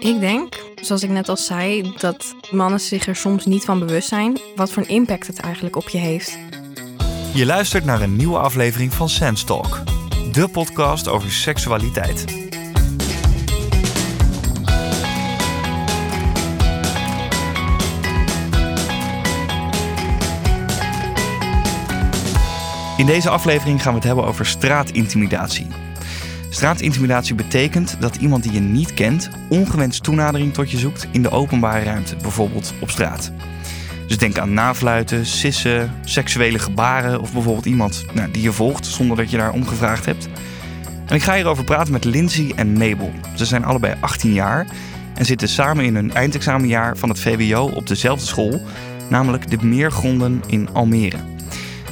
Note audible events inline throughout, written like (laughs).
Ik denk, zoals ik net al zei, dat mannen zich er soms niet van bewust zijn wat voor een impact het eigenlijk op je heeft. Je luistert naar een nieuwe aflevering van Sense Talk, de podcast over seksualiteit. In deze aflevering gaan we het hebben over straatintimidatie. Straatintimidatie betekent dat iemand die je niet kent ongewenst toenadering tot je zoekt in de openbare ruimte, bijvoorbeeld op straat. Dus denk aan nafluiten, sissen, seksuele gebaren of bijvoorbeeld iemand nou, die je volgt zonder dat je daar om gevraagd hebt. En ik ga hierover praten met Lindsay en Mabel. Ze zijn allebei 18 jaar en zitten samen in hun eindexamenjaar van het VWO op dezelfde school, namelijk de Meergronden in Almere.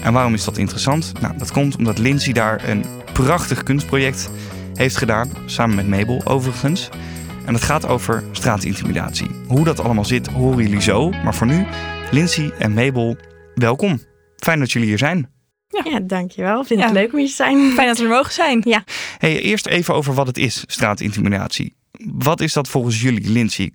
En waarom is dat interessant? Nou, dat komt omdat Lindsay daar een prachtig kunstproject heeft gedaan, samen met Mabel overigens. En het gaat over straatintimidatie. Hoe dat allemaal zit, horen jullie zo. Maar voor nu, Lindsay en Mabel, welkom. Fijn dat jullie hier zijn. Ja, dankjewel. Vind Ja. het leuk om hier te zijn. Fijn dat we er mogen zijn. Ja. Hey, eerst even over wat het is, straatintimidatie. Wat is dat volgens jullie, Lindsay?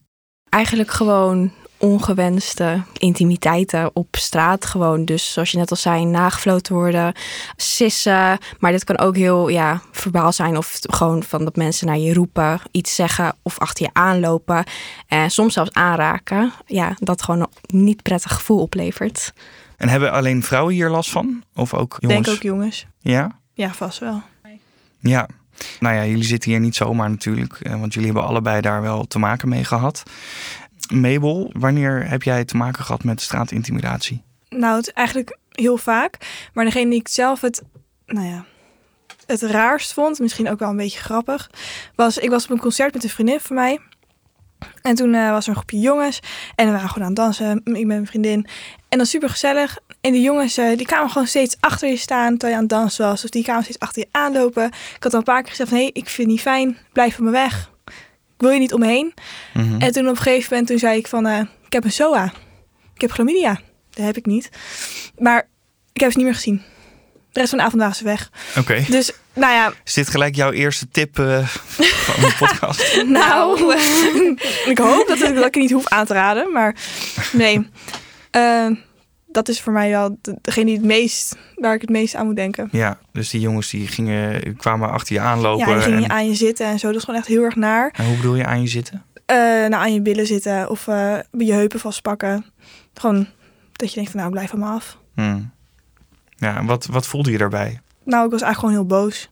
Eigenlijk gewoon ongewenste intimiteiten op straat. Gewoon dus, zoals je net al zei, nagefloten worden, sissen. Maar dit kan ook heel ja, verbaal zijn of gewoon van dat mensen naar je roepen, iets zeggen of achter je aanlopen. En soms zelfs aanraken. Ja, dat gewoon een niet prettig gevoel oplevert. En hebben alleen vrouwen hier last van? Of ook Ik jongens? denk ook jongens. Ja? Ja, vast wel. Ja. Nou ja, jullie zitten hier niet zomaar natuurlijk. eh, Want jullie hebben allebei daar wel te maken mee gehad. Mabel, wanneer heb jij te maken gehad met straatintimidatie? Nou, het eigenlijk heel vaak. Maar degene die ik zelf het, nou ja, het raarst vond, misschien ook wel een beetje grappig, was ik was op een concert met een vriendin van mij. En toen eh, was er een groepje jongens en we waren gewoon aan het dansen, ik met mijn vriendin. En dan super gezellig. En die jongens eh, die kwamen gewoon steeds achter je staan terwijl je aan het dansen was. Of die kwamen steeds achter je aanlopen. Ik had al een paar keer gezegd van, hé, ik vind het niet fijn, blijf van me weg. Wil je niet omheen. Mhm. En toen op een gegeven moment toen zei ik van, eh, ik heb een SOA. Ik heb chlamydia. Dat heb ik niet. Maar ik heb ze niet meer gezien. De rest van de avond waren ze weg. Oké. Dus, nou ja, Is dit gelijk jouw eerste tip eh, van de podcast? (laughs) nou, (laughs) ik hoop dat, ik- dat ik het niet hoef aan te raden. Maar nee, Eh, dat is voor mij wel de- degene die het meest, waar ik het meest aan moet denken. Ja, dus die jongens die gingen, kwamen achter je aanlopen. Ja, die gingen en, aan je zitten en zo. Dat is gewoon echt heel erg naar. en hoe bedoel je aan je zitten? Eh, nou, aan je billen zitten of eh, je heupen vastpakken. Gewoon dat je denkt van, nou, blijf van me af. Hmm. Ja, en wat, wat voelde je daarbij? Nou, ik was eigenlijk gewoon heel boos.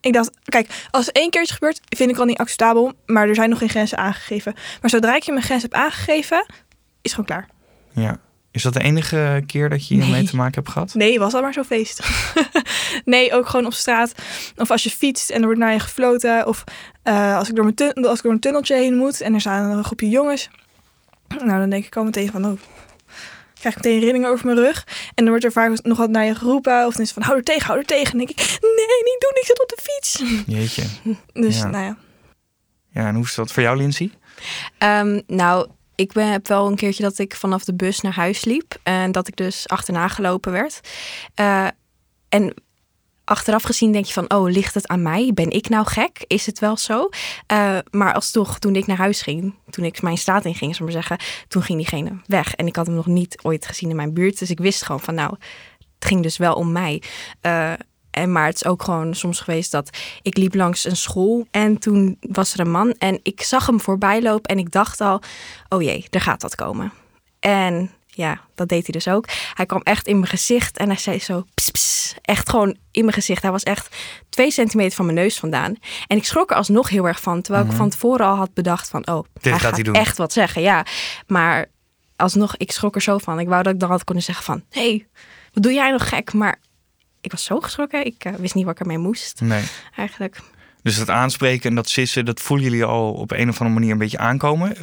Ik dacht, kijk, als één keer is gebeurd, vind ik al niet acceptabel. Maar er zijn nog geen grenzen aangegeven. Maar zodra ik je mijn grens heb aangegeven, is het gewoon klaar. Ja. Is dat de enige keer dat je hiermee Nee. te maken hebt gehad? Nee, was al maar zo'n feest. (laughs) nee, ook gewoon op straat. Of als je fietst en er wordt naar je gefloten. Of eh, als, ik door mijn tun- als ik door een tunneltje heen moet en er staan een groepje jongens. (clears throat) Nou, dan denk ik al meteen van, oh, krijg ik meteen rillingen over mijn rug. En dan wordt er vaak nog wat naar je geroepen. Of dan is het van, hou er tegen, hou er tegen. En dan denk ik, nee, niet doen, ik zit op de fiets. (laughs) Jeetje. Dus, Ja. nou ja. Ja, en hoe is dat voor jou, Lindsay? Ehm, nou, ik ben, heb wel een keertje dat ik vanaf de bus naar huis liep. En dat ik dus achterna gelopen werd. Eh, en achteraf gezien denk je van, oh, ligt het aan mij? Ben ik nou gek? Is het wel zo? Eh, maar als toch, toen ik naar huis ging, toen ik mijn straat in ging, ik maar zeggen, toen ging diegene weg. En ik had hem nog niet ooit gezien in mijn buurt. Dus ik wist gewoon van, nou, het ging dus wel om mij. Eh, en maar het is ook gewoon soms geweest dat ik liep langs een school en toen was er een man en ik zag hem voorbij lopen en ik dacht al, oh jee, er gaat wat komen. En ja, dat deed hij dus ook. Hij kwam echt in mijn gezicht en hij zei zo, ps, ps, echt gewoon in mijn gezicht. Hij was echt twee centimeter van mijn neus vandaan. En ik schrok er alsnog heel erg van, terwijl ik van tevoren al had bedacht van, oh, hij gaat gaat hij doen. echt wat zeggen, ja. Maar alsnog, ik schrok er zo van. Ik wou dat ik dan had kunnen zeggen van, hé, hey, wat doe jij nog gek? Maar ik was zo geschrokken, ik eh, wist niet wat ik ermee moest, Nee. eigenlijk. Dus dat aanspreken en dat sissen, dat voelen jullie al op een of andere manier een beetje aankomen.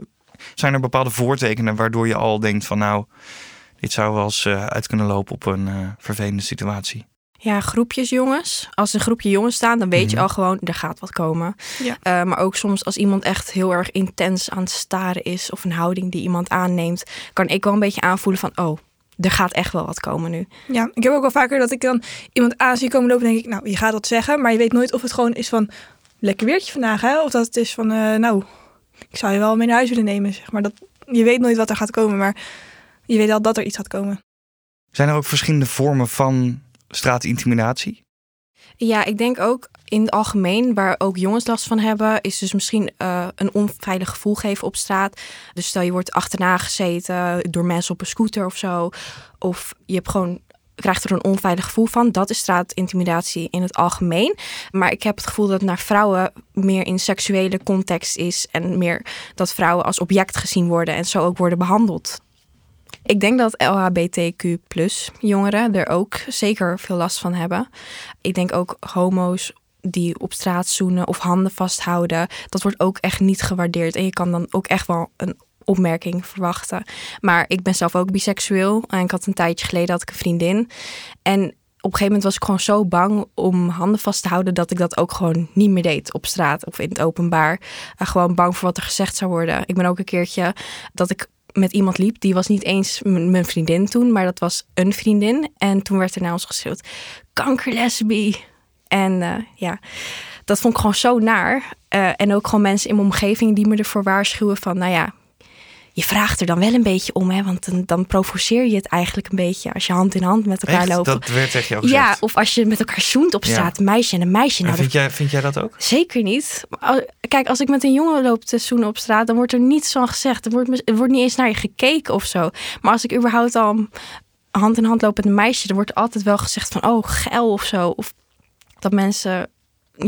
Zijn er bepaalde voortekenen waardoor je al denkt van nou, dit zou wel eens eh, uit kunnen lopen op een eh, vervelende situatie? Ja, groepjes jongens. Als een groepje jongens staan, dan weet je Mhm. al gewoon, er gaat wat komen. Ja. Eh, maar ook soms als iemand echt heel erg intens aan het staren is... of een houding die iemand aanneemt... kan ik wel een beetje aanvoelen van, oh, er gaat echt wel wat komen nu. Ja, ik heb ook wel vaker dat ik dan iemand aan zie komen lopen en denk ik, nou, je gaat dat zeggen. Maar je weet nooit of het gewoon is van, lekker weertje vandaag, hè? Of dat het is van, eh, nou, ik zou je wel mee naar huis willen nemen, zeg maar. Dat, je weet nooit wat er gaat komen, maar je weet al dat er iets gaat komen. Zijn er ook verschillende vormen van straatintimidatie? Ja, ik denk ook in het algemeen, waar ook jongens last van hebben, is dus misschien uh, een onveilig gevoel geven op straat. Dus stel je wordt achterna gezeten door mensen op een scooter of zo. Of je hebt gewoon krijgt er een onveilig gevoel van. Dat is straatintimidatie in het algemeen. Maar ik heb het gevoel dat het naar vrouwen meer in seksuele context is. En meer dat vrouwen als object gezien worden en zo ook worden behandeld. Ik denk dat LHBTQ jongeren er ook zeker veel last van hebben. Ik denk ook homo's die op straat zoenen of handen vasthouden. Dat wordt ook echt niet gewaardeerd. En je kan dan ook echt wel een opmerking verwachten. Maar ik ben zelf ook biseksueel. En ik had een tijdje geleden had ik een vriendin. En op een gegeven moment was ik gewoon zo bang om handen vast te houden dat ik dat ook gewoon niet meer deed op straat of in het openbaar. Gewoon bang voor wat er gezegd zou worden. Ik ben ook een keertje dat ik met iemand liep. Die was niet eens mijn vriendin toen, maar dat was een vriendin. En toen werd er naar ons geschreeuwd: kankerlesbie. En uh, ja, dat vond ik gewoon zo naar. Uh, en ook gewoon mensen in mijn omgeving die me ervoor waarschuwen van, nou ja, je vraagt er dan wel een beetje om, hè? Want dan, dan provoceer je het eigenlijk een beetje als je hand in hand met elkaar loopt. Dat werd echt jou Ja, of als je met elkaar zoent op straat, een meisje en een meisje. Nou, vind, jij, vind jij dat ook? Zeker niet. Kijk, als ik met een jongen loop te zoenen op straat, dan wordt er niets van gezegd. Er wordt, er wordt niet eens naar je gekeken of zo. Maar als ik überhaupt al hand in hand loop met een meisje, dan wordt altijd wel gezegd van, oh, geil of zo. Of dat mensen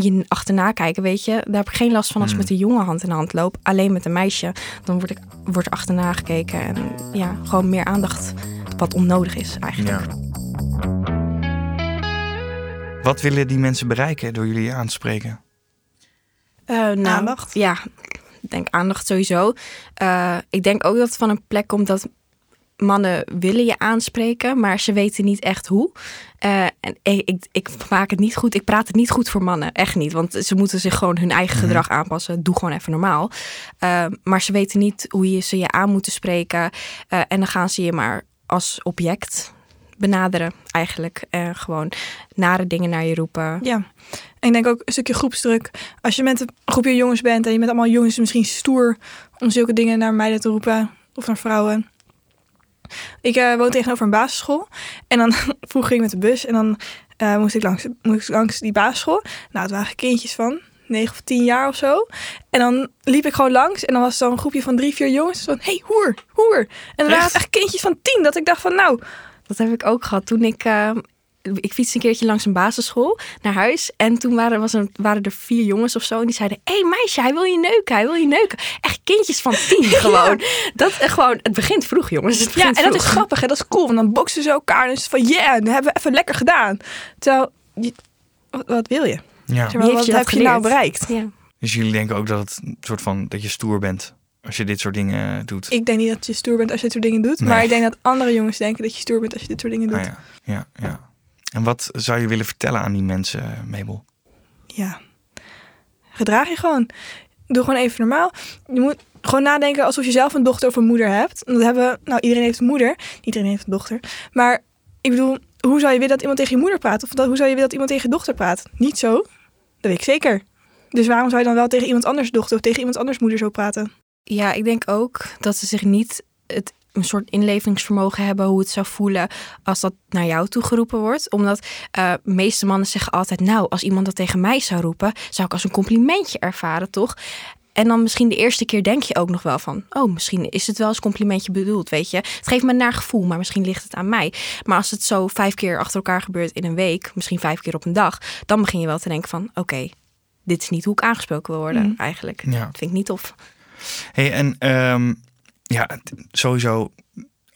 je achterna kijken, weet je. Daar heb ik geen last van als ik Hmm. met een jongen hand in hand loop. Alleen met een meisje, dan word ik wordt er achterna gekeken. En ja, gewoon meer aandacht wat onnodig is eigenlijk. Ja. Wat willen die mensen bereiken door jullie aan te spreken? Eh, nou, Aandacht. Ja, ik denk aandacht sowieso. Eh, ik denk ook dat het van een plek komt dat mannen willen je aanspreken, maar ze weten niet echt hoe. Eh, en ik, ik, ik maak het niet goed. Ik praat het niet goed voor mannen. Echt niet. Want ze moeten zich gewoon hun eigen Mhm. gedrag aanpassen. Doe gewoon even normaal. Eh, maar ze weten niet hoe je ze je aan moeten spreken. Eh, en dan gaan ze je maar als object benaderen eigenlijk. En gewoon nare dingen naar je roepen. Ja. En ik denk ook een stukje groepsdruk. Als je met een groepje jongens bent en je bent allemaal jongens misschien stoer om zulke dingen naar meiden te roepen of naar vrouwen. Ik eh, woon tegenover een basisschool en dan (laughs) vroeger ging ik met de bus en dan eh, moest, ik langs, moest ik langs die basisschool. Nou, het waren kindjes van 9 of 10 jaar of zo. En dan liep ik gewoon langs en dan was er zo'n groepje van drie, vier jongens van hey, hoer, hoer. En dan waren het echt kindjes van 10 dat ik dacht van nou, Dat heb ik ook gehad toen ik. eh, ik fietste een keertje langs een basisschool naar huis. En toen waren, was er, waren er vier jongens of zo. En die zeiden: Hé hey, meisje, hij wil je neuken, hij wil je neuken. Echt kindjes van tien (laughs) gewoon. Dat eh, gewoon. Het begint vroeg, jongens. Het Ja, begint en dat is grappig, hè? dat is cool. Want dan boksen ze elkaar en is het van, yeah, dat hebben we even lekker gedaan. Terwijl, je- wat, wat wil je? Ja. Zeg maar, wat je heb je nou bereikt? Ja. Dus jullie denken ook dat het een soort van dat je stoer bent als je dit soort dingen doet. Ik denk niet dat je stoer bent als je dit soort dingen doet. Nee. Maar ik denk dat andere jongens denken dat je stoer bent als je dit soort dingen doet. Ah, ja. ja, ja. En wat zou je willen vertellen aan die mensen, Mabel? ja. Gedraag je gewoon. Doe gewoon even normaal. Je moet gewoon nadenken alsof je zelf een dochter of een moeder hebt. Dat hebben, nou, iedereen heeft een moeder. Niet iedereen heeft een dochter. Maar ik bedoel, hoe zou je willen dat iemand tegen je moeder praat? Of dat, hoe zou je willen dat iemand tegen je dochter praat? Niet zo. Dat weet ik zeker. Dus waarom zou je dan wel tegen iemand anders dochter of tegen iemand anders moeder zo praten? ja, ik denk ook dat ze zich niet het een soort inlevingsvermogen hebben hoe het zou voelen als dat naar jou toegeroepen wordt. Omdat eh meeste mannen zeggen altijd, nou, als iemand dat tegen mij zou roepen, zou ik als een complimentje ervaren, toch? En dan misschien de eerste keer denk je ook nog wel van, oh, misschien is het wel als complimentje bedoeld, weet je. Het geeft me een naar gevoel, maar misschien ligt het aan mij. Maar als het zo vijf keer achter elkaar gebeurt in een week, misschien vijf keer op een dag, dan begin je wel te denken van, oké, dit is niet hoe ik aangesproken wil worden, Mm. eigenlijk. Ja. Dat vind ik niet tof. Hey, en ehm, ja, sowieso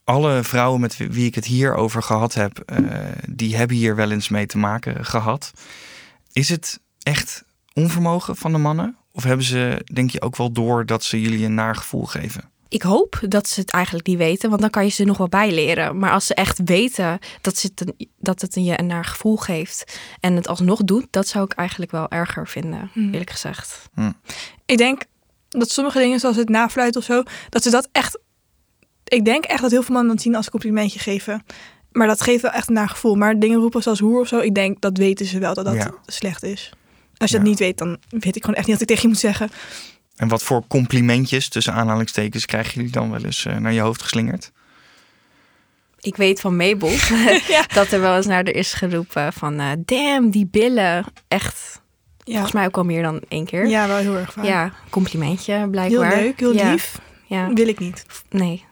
alle vrouwen met wie ik het hier over gehad heb, eh, die hebben hier wel eens mee te maken gehad. Is het echt onvermogen van de mannen? Of hebben ze, denk je, ook wel door dat ze jullie een naar gevoel geven? Ik hoop dat ze het eigenlijk niet weten, want dan kan je ze nog wel bijleren. Maar als ze echt weten dat, ze het een, dat het je een naar gevoel geeft en het alsnog doet, dat zou ik eigenlijk wel erger vinden, Hmm. eerlijk gezegd. Ik denk dat sommige dingen, zoals het nafluiten of zo, dat ze dat echt. Ik denk echt dat heel veel mannen dat zien als een complimentje geven. Maar dat geeft wel echt een naar gevoel. Maar dingen roepen zoals hoer of zo, ik denk dat weten ze wel dat dat Ja. slecht is. Als je Ja. dat niet weet, dan weet ik gewoon echt niet wat ik tegen je moet zeggen. En wat voor complimentjes, tussen aanhalingstekens, krijgen jullie dan wel eens eh, naar je hoofd geslingerd? Ik weet van Mabel (laughs) (laughs) dat er wel eens naar er is geroepen van... eh, damn, die billen. Echt, Ja, volgens mij ook al meer dan één keer. ja wel heel erg vaak. Ja, complimentje heel blijkbaar. leuk, heel Ja, lief. Ja, Wil ik niet. nee.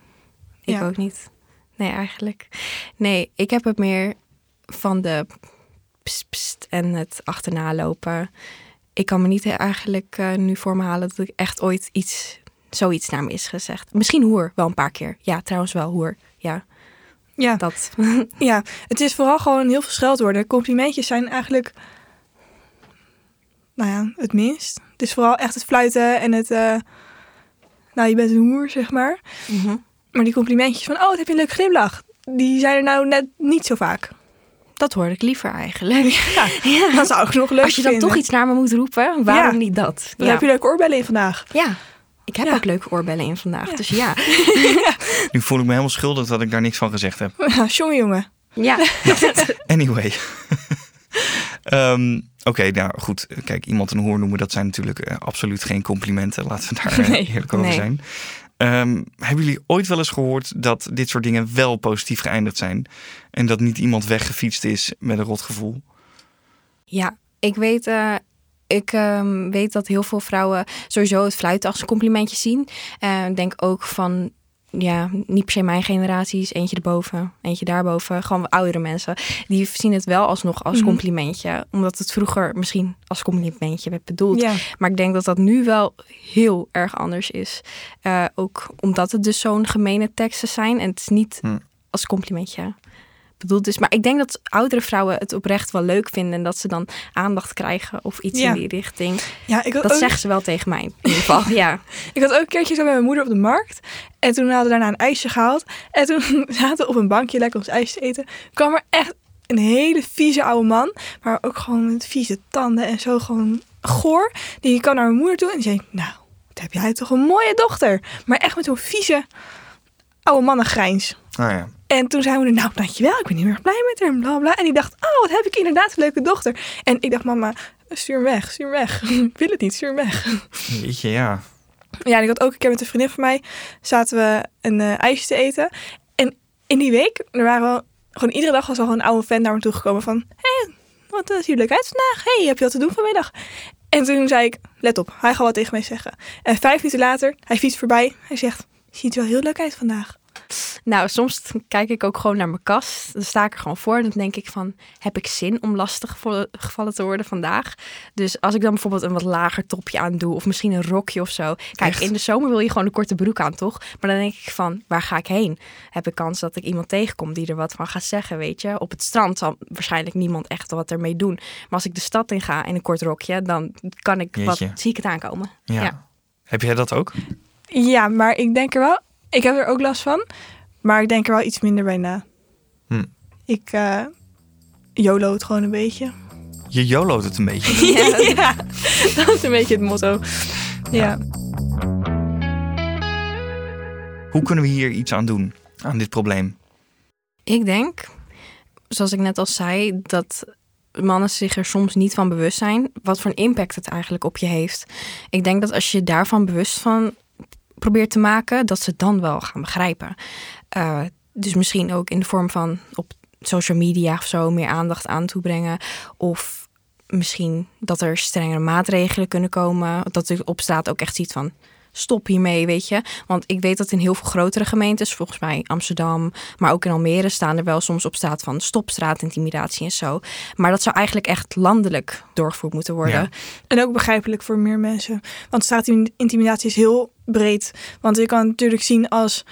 Ik Ja. ook niet. Nee, eigenlijk. Nee, ik heb het meer van de pst, pst en het achterna lopen. Ik kan me niet eigenlijk eh, nu voor me halen dat ik echt ooit iets, zoiets naar me is gezegd. Misschien hoer, wel een paar keer. Ja, trouwens wel hoer. Ja, Ja, dat. (laughs) ja, het is vooral gewoon heel veel scheldwoorden. Complimentjes zijn eigenlijk, nou ja, het minst. Het is vooral echt het fluiten en het, eh, nou, je bent een hoer, zeg maar. Mhm. Maar die complimentjes van, oh, wat heb je een leuk glimlach. Die zijn er nou net niet zo vaak. Dat hoorde ik liever eigenlijk. (laughs) Ja, (laughs) Ja. dat zou ik nog leuk Als je dan vinden. toch iets naar me moet roepen, waarom Ja. niet dat? Dan Ja. heb je leuke oorbellen in vandaag. ja. Ik heb Ja. ook leuke oorbellen in vandaag, dus ja. (laughs) Nu voel ik me helemaal schuldig dat ik daar niks van gezegd heb. Ja, jongen, jongen. Ja. Anyway. Ehm, Oké, nou goed. Kijk, iemand een hoer noemen, dat zijn natuurlijk eh, absoluut geen complimenten. (laughs) Laten we daar eh, Nee. eerlijk over Nee. zijn. Ehm, hebben jullie ooit wel eens gehoord dat dit soort dingen wel positief geëindigd zijn? En dat niet iemand weggefietst is met een rotgevoel? Ja, ik weet, eh, ik ehm, weet dat heel veel vrouwen sowieso het fluiten als een complimentje zien. En ik denk ook van, ja, niet per se mijn generaties, eentje erboven, eentje daarboven. Gewoon oudere mensen. Die zien het wel alsnog als Mhm. complimentje. Omdat het vroeger misschien als complimentje werd bedoeld. Ja, Maar ik denk dat dat nu wel heel erg anders is. Eh, ook omdat het dus zo'n gemene teksten zijn. En het is niet Hm. als complimentje bedoeld is. Maar ik denk dat oudere vrouwen het oprecht wel leuk vinden. En dat ze dan aandacht krijgen of iets Ja. in die richting. ja ik, Dat ook, zeggen ze wel tegen mij in ieder geval. (laughs) Ja. ik had ook een keertje zo met mijn moeder op de markt. En toen hadden we daarna een ijsje gehaald. En toen (laughs) zaten we op een bankje lekker ons ijsje te eten. kwam er echt een hele vieze oude man. Maar ook gewoon met vieze tanden en zo gewoon goor. Die kwam naar mijn moeder toe en die zei... Nou, wat heb jij toch een mooie dochter. Maar echt met zo'n vieze oude mannengrijns. Nou ja. En toen zei moeder, nou dankjewel, ik ben heel erg blij met haar. Bla bla. En die dacht, oh wat heb ik inderdaad een leuke dochter. En ik dacht, mama, stuur hem weg, stuur hem weg. (laughs) ik wil het niet, stuur hem weg. Jeetje, ja. Ja, en ik had ook een keer met een vriendin van mij, zaten we een eh, ijsje te eten. En in die week, er waren wel, gewoon iedere dag was al een oude fan naar me toegekomen van, hé, hey, wat eh, zie je leuk uit vandaag? Hé, hey, heb je wat te doen vanmiddag? En toen zei ik, let op, hij gaat wat tegen mij zeggen. En vijf minuten later, hij fietst voorbij, hij zegt, je ziet er wel heel leuk uit vandaag. Nou, soms kijk ik ook gewoon naar mijn kast. Dan sta ik er gewoon voor en dan denk ik van... heb ik zin om lastig gevallen- te worden vandaag? Dus als ik dan bijvoorbeeld een wat lager topje aan doe... of misschien een rokje of zo. Kijk, Echt? in de zomer wil je gewoon een korte broek aan, toch? Maar dan denk ik van, waar ga ik heen? Heb ik kans dat ik iemand tegenkom die er wat van gaat zeggen, weet je? Op het strand zal waarschijnlijk niemand echt wat ermee doen. Maar als ik de stad in ga in een kort rokje... dan kan ik wat, zie ik het aankomen. ja. Ja. Heb jij dat ook? Ja, maar ik denk er wel, ik heb er ook last van, maar ik denk er wel iets minder bij na. Hm. Ik uh, YOLO het gewoon een beetje. Je YOLO't het een beetje. (laughs) (laughs) Ja. ja, dat is een beetje het motto. Ja. Hoe kunnen we hier iets aan doen? Aan dit probleem? Ik denk, zoals ik net al zei, dat mannen zich er soms niet van bewust zijn wat voor een impact het eigenlijk op je heeft. Ik denk dat als je daarvan bewust van probeert te maken, dat ze het dan wel gaan begrijpen. Uh, dus misschien ook in de vorm van op social media of zo meer aandacht aan toebrengen. Of misschien dat er strengere maatregelen kunnen komen. Dat er op straat ook echt ziet van stop hiermee, weet je. Want ik weet dat in heel veel grotere gemeentes, volgens mij Amsterdam, maar ook in Almere, staan er wel soms op straat van stop straatintimidatie en zo. Maar dat zou eigenlijk echt landelijk doorgevoerd moeten worden. Ja. En ook begrijpelijk voor meer mensen. Want straatintimidatie is heel breed. Want je kan natuurlijk zien als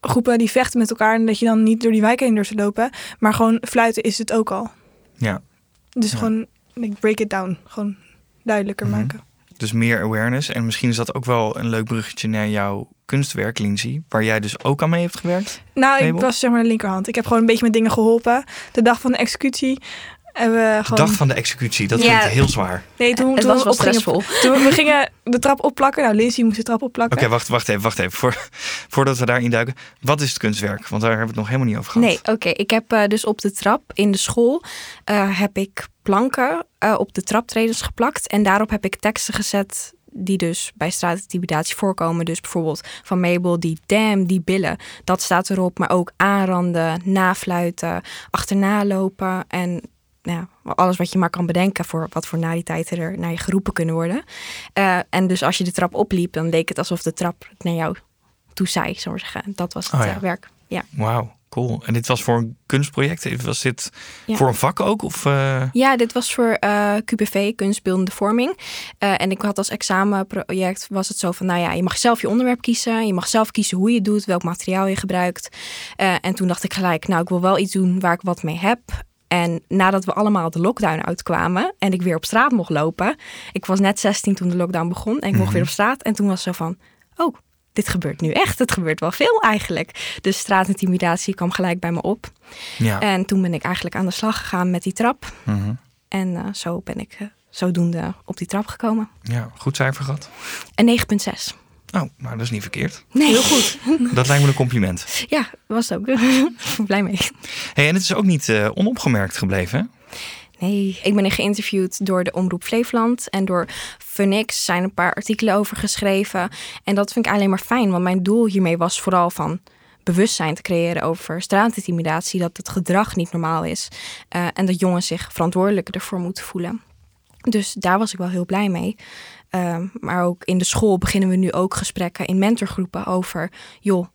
groepen die vechten met elkaar en dat je dan niet door die wijken heen durft te lopen. Maar gewoon fluiten is het ook al. Ja. Dus Ja. gewoon like, break it down. Gewoon duidelijker Mhm. maken. Dus meer awareness. En misschien is dat ook wel een leuk bruggetje naar jouw kunstwerk, Lindsay. Waar jij dus ook aan mee hebt gewerkt. Nou, ik was zeg maar de linkerhand. Ik heb gewoon een beetje met dingen geholpen. De dag van de executie hebben we De gewoon... dag van de executie. Dat Ja. klinkt heel zwaar. Nee, toen, Het toen was wel we opgingen- stressvol. Toen we gingen de trap opplakken. Nou, Lindsay moest de trap opplakken. Oké, wacht, wacht even, wacht even. Voor, (laughs) voordat we daarin duiken. Wat is het kunstwerk? Want daar hebben we het nog helemaal niet over gehad. Nee, oké. Ik heb eh, dus op de trap in de school eh, heb ik planken eh, op de traptredens geplakt. En daarop heb ik teksten gezet die dus bij straatintimidatie voorkomen. Dus bijvoorbeeld van Mabel, die damn, die billen. Dat staat erop, maar ook aanranden, nafluiten, achterna lopen en ja, alles wat je maar kan bedenken voor wat voor nariteiten er naar je geroepen kunnen worden. Uh, en dus als je de trap opliep, dan leek het alsof de trap naar jou toe zei, zou maar zeggen. Dat was het Oh ja. eh, werk. Ja. Wauw, cool. En dit was voor een kunstproject? Was dit voor een vak ook? Of, eh, Ja, dit was voor eh, QBV, kunstbeeldende vorming. Eh, en ik had als examenproject, was het zo van, nou ja, je mag zelf je onderwerp kiezen. Je mag zelf kiezen hoe je het doet, welk materiaal je gebruikt. Eh, en toen dacht ik gelijk, nou, ik wil wel iets doen waar ik wat mee heb. En nadat we allemaal de lockdown uitkwamen en ik weer op straat mocht lopen. Ik was net 16 toen de lockdown begon en ik mocht Mhm. weer op straat. En toen was zo van, oh, dit gebeurt nu echt. Het gebeurt wel veel eigenlijk. Dus straatintimidatie kwam gelijk bij me op. ja. En toen ben ik eigenlijk aan de slag gegaan met die trap. Mhm. En eh, zo ben ik eh, zodoende op die trap gekomen. ja, goed cijfer gehad. En 9,6. Oh, nou dat is niet verkeerd. Nee. Heel goed. Dat lijkt me een compliment. Ja, was het ook. (laughs) Blij mee. Hey, en het is ook niet eh, onopgemerkt gebleven. hè? Nee, ik ben geïnterviewd door de Omroep Flevoland. En door Funix zijn een paar artikelen over geschreven. En dat vind ik alleen maar fijn. Want mijn doel hiermee was vooral van bewustzijn te creëren over straatintimidatie. Dat het gedrag niet normaal is. eh, en dat jongens zich verantwoordelijk ervoor moeten voelen. Dus daar was ik wel heel blij mee. Ehm, maar ook in de school beginnen we nu ook gesprekken in mentorgroepen over... joh,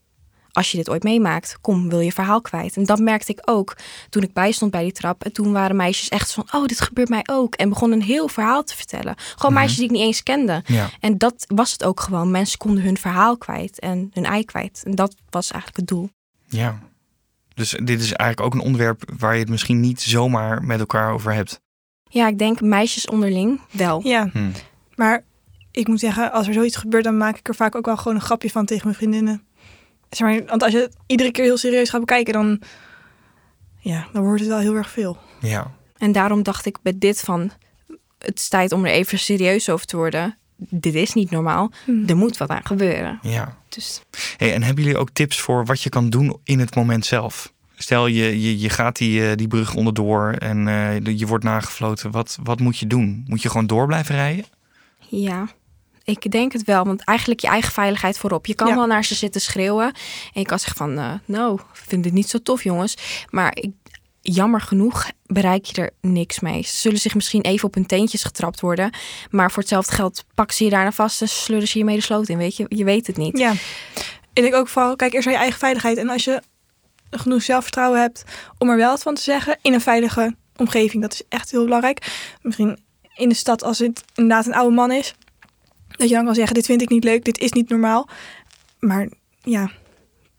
als je dit ooit meemaakt, kom, wil je verhaal kwijt. En dat merkte ik ook toen ik bijstond bij die trap. En toen waren meisjes echt van, oh, dit gebeurt mij ook. En begonnen een heel verhaal te vertellen. Gewoon meisjes die ik niet eens kende. Ja. En dat was het ook gewoon. Mensen konden hun verhaal kwijt en hun ei kwijt. En dat was eigenlijk het doel. ja. Dus dit is eigenlijk ook een onderwerp waar je het misschien niet zomaar met elkaar over hebt. Ja, ik denk meisjes onderling wel. Ja, Hm. Maar ik moet zeggen, als er zoiets gebeurt, dan maak ik er vaak ook wel gewoon een grapje van tegen mijn vriendinnen. Zeg maar, want als je het iedere keer heel serieus gaat bekijken, dan, ja, dan wordt het wel heel erg veel. Ja. En daarom dacht ik bij dit van, het is tijd om er even serieus over te worden. Dit is niet normaal. Er moet wat aan gebeuren. ja. Dus Hey, en hebben jullie ook tips voor wat je kan doen in het moment zelf? Stel je, je, je gaat die, eh, die brug onderdoor en eh, je wordt nagefloten. Wat, wat moet je doen? Moet je gewoon door blijven rijden? Ja, ik denk het wel. Want eigenlijk je eigen veiligheid voorop. Je kan Ja. wel naar ze zitten schreeuwen. En je kan zeggen van, eh, nou, vind het niet zo tof jongens. Maar ik, jammer genoeg bereik je er niks mee. Ze zullen zich misschien even op hun teentjes getrapt worden. Maar voor hetzelfde geld pakken ze je daarna vast en sleuren ze je mee de sloot in. Weet je, je weet het niet. Ja, ik denk ook vooral, kijk eerst naar je eigen veiligheid. En als je genoeg zelfvertrouwen hebt om er wel wat van te zeggen in een veilige omgeving, dat is echt heel belangrijk. Misschien in de stad, als het inderdaad een oude man is, dat je dan kan zeggen, dit vind ik niet leuk, dit is niet normaal. Maar ja,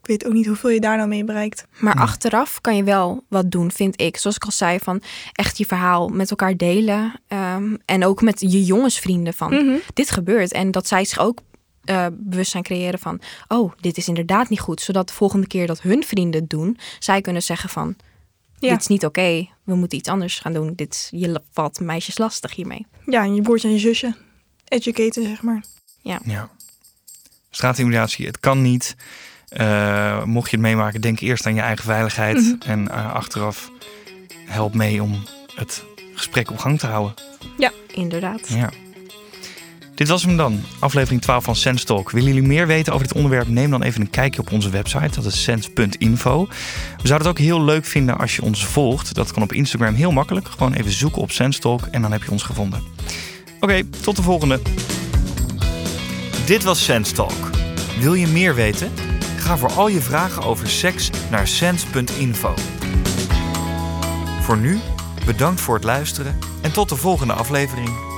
ik weet ook niet hoeveel je daar nou mee bereikt. Maar Ja. achteraf kan je wel wat doen, vind ik. Zoals ik al zei, van echt je verhaal met elkaar delen. Ehm, en ook met je jongensvrienden van, Mhm. dit gebeurt. En dat zij zich ook eh, bewustzijn creëren van... oh, dit is inderdaad niet goed. Zodat de volgende keer dat hun vrienden het doen... zij kunnen zeggen van, Ja. dit is niet oké. We moeten iets anders gaan doen. Dit, je valt meisjes lastig hiermee. Ja, en je broertje en je zusje educaten, zeg maar. Ja. Straatintimidatie, het kan niet. Eh, mocht je het meemaken, denk eerst aan je eigen veiligheid. Mhm. En eh, achteraf help mee om het gesprek op gang te houden. Inderdaad. Ja. Dit was hem dan, aflevering 12 van Sense Talk. Willen jullie meer weten over dit onderwerp? Neem dan even een kijkje op onze website, dat is sense.info. We zouden het ook heel leuk vinden als je ons volgt. Dat kan op Instagram heel makkelijk. Gewoon even zoeken op Sense Talk en dan heb je ons gevonden. Oké, tot de volgende. Dit was Sense Talk. Wil je meer weten? Ga voor al je vragen over seks naar sense.info. Voor nu, bedankt voor het luisteren en tot de volgende aflevering.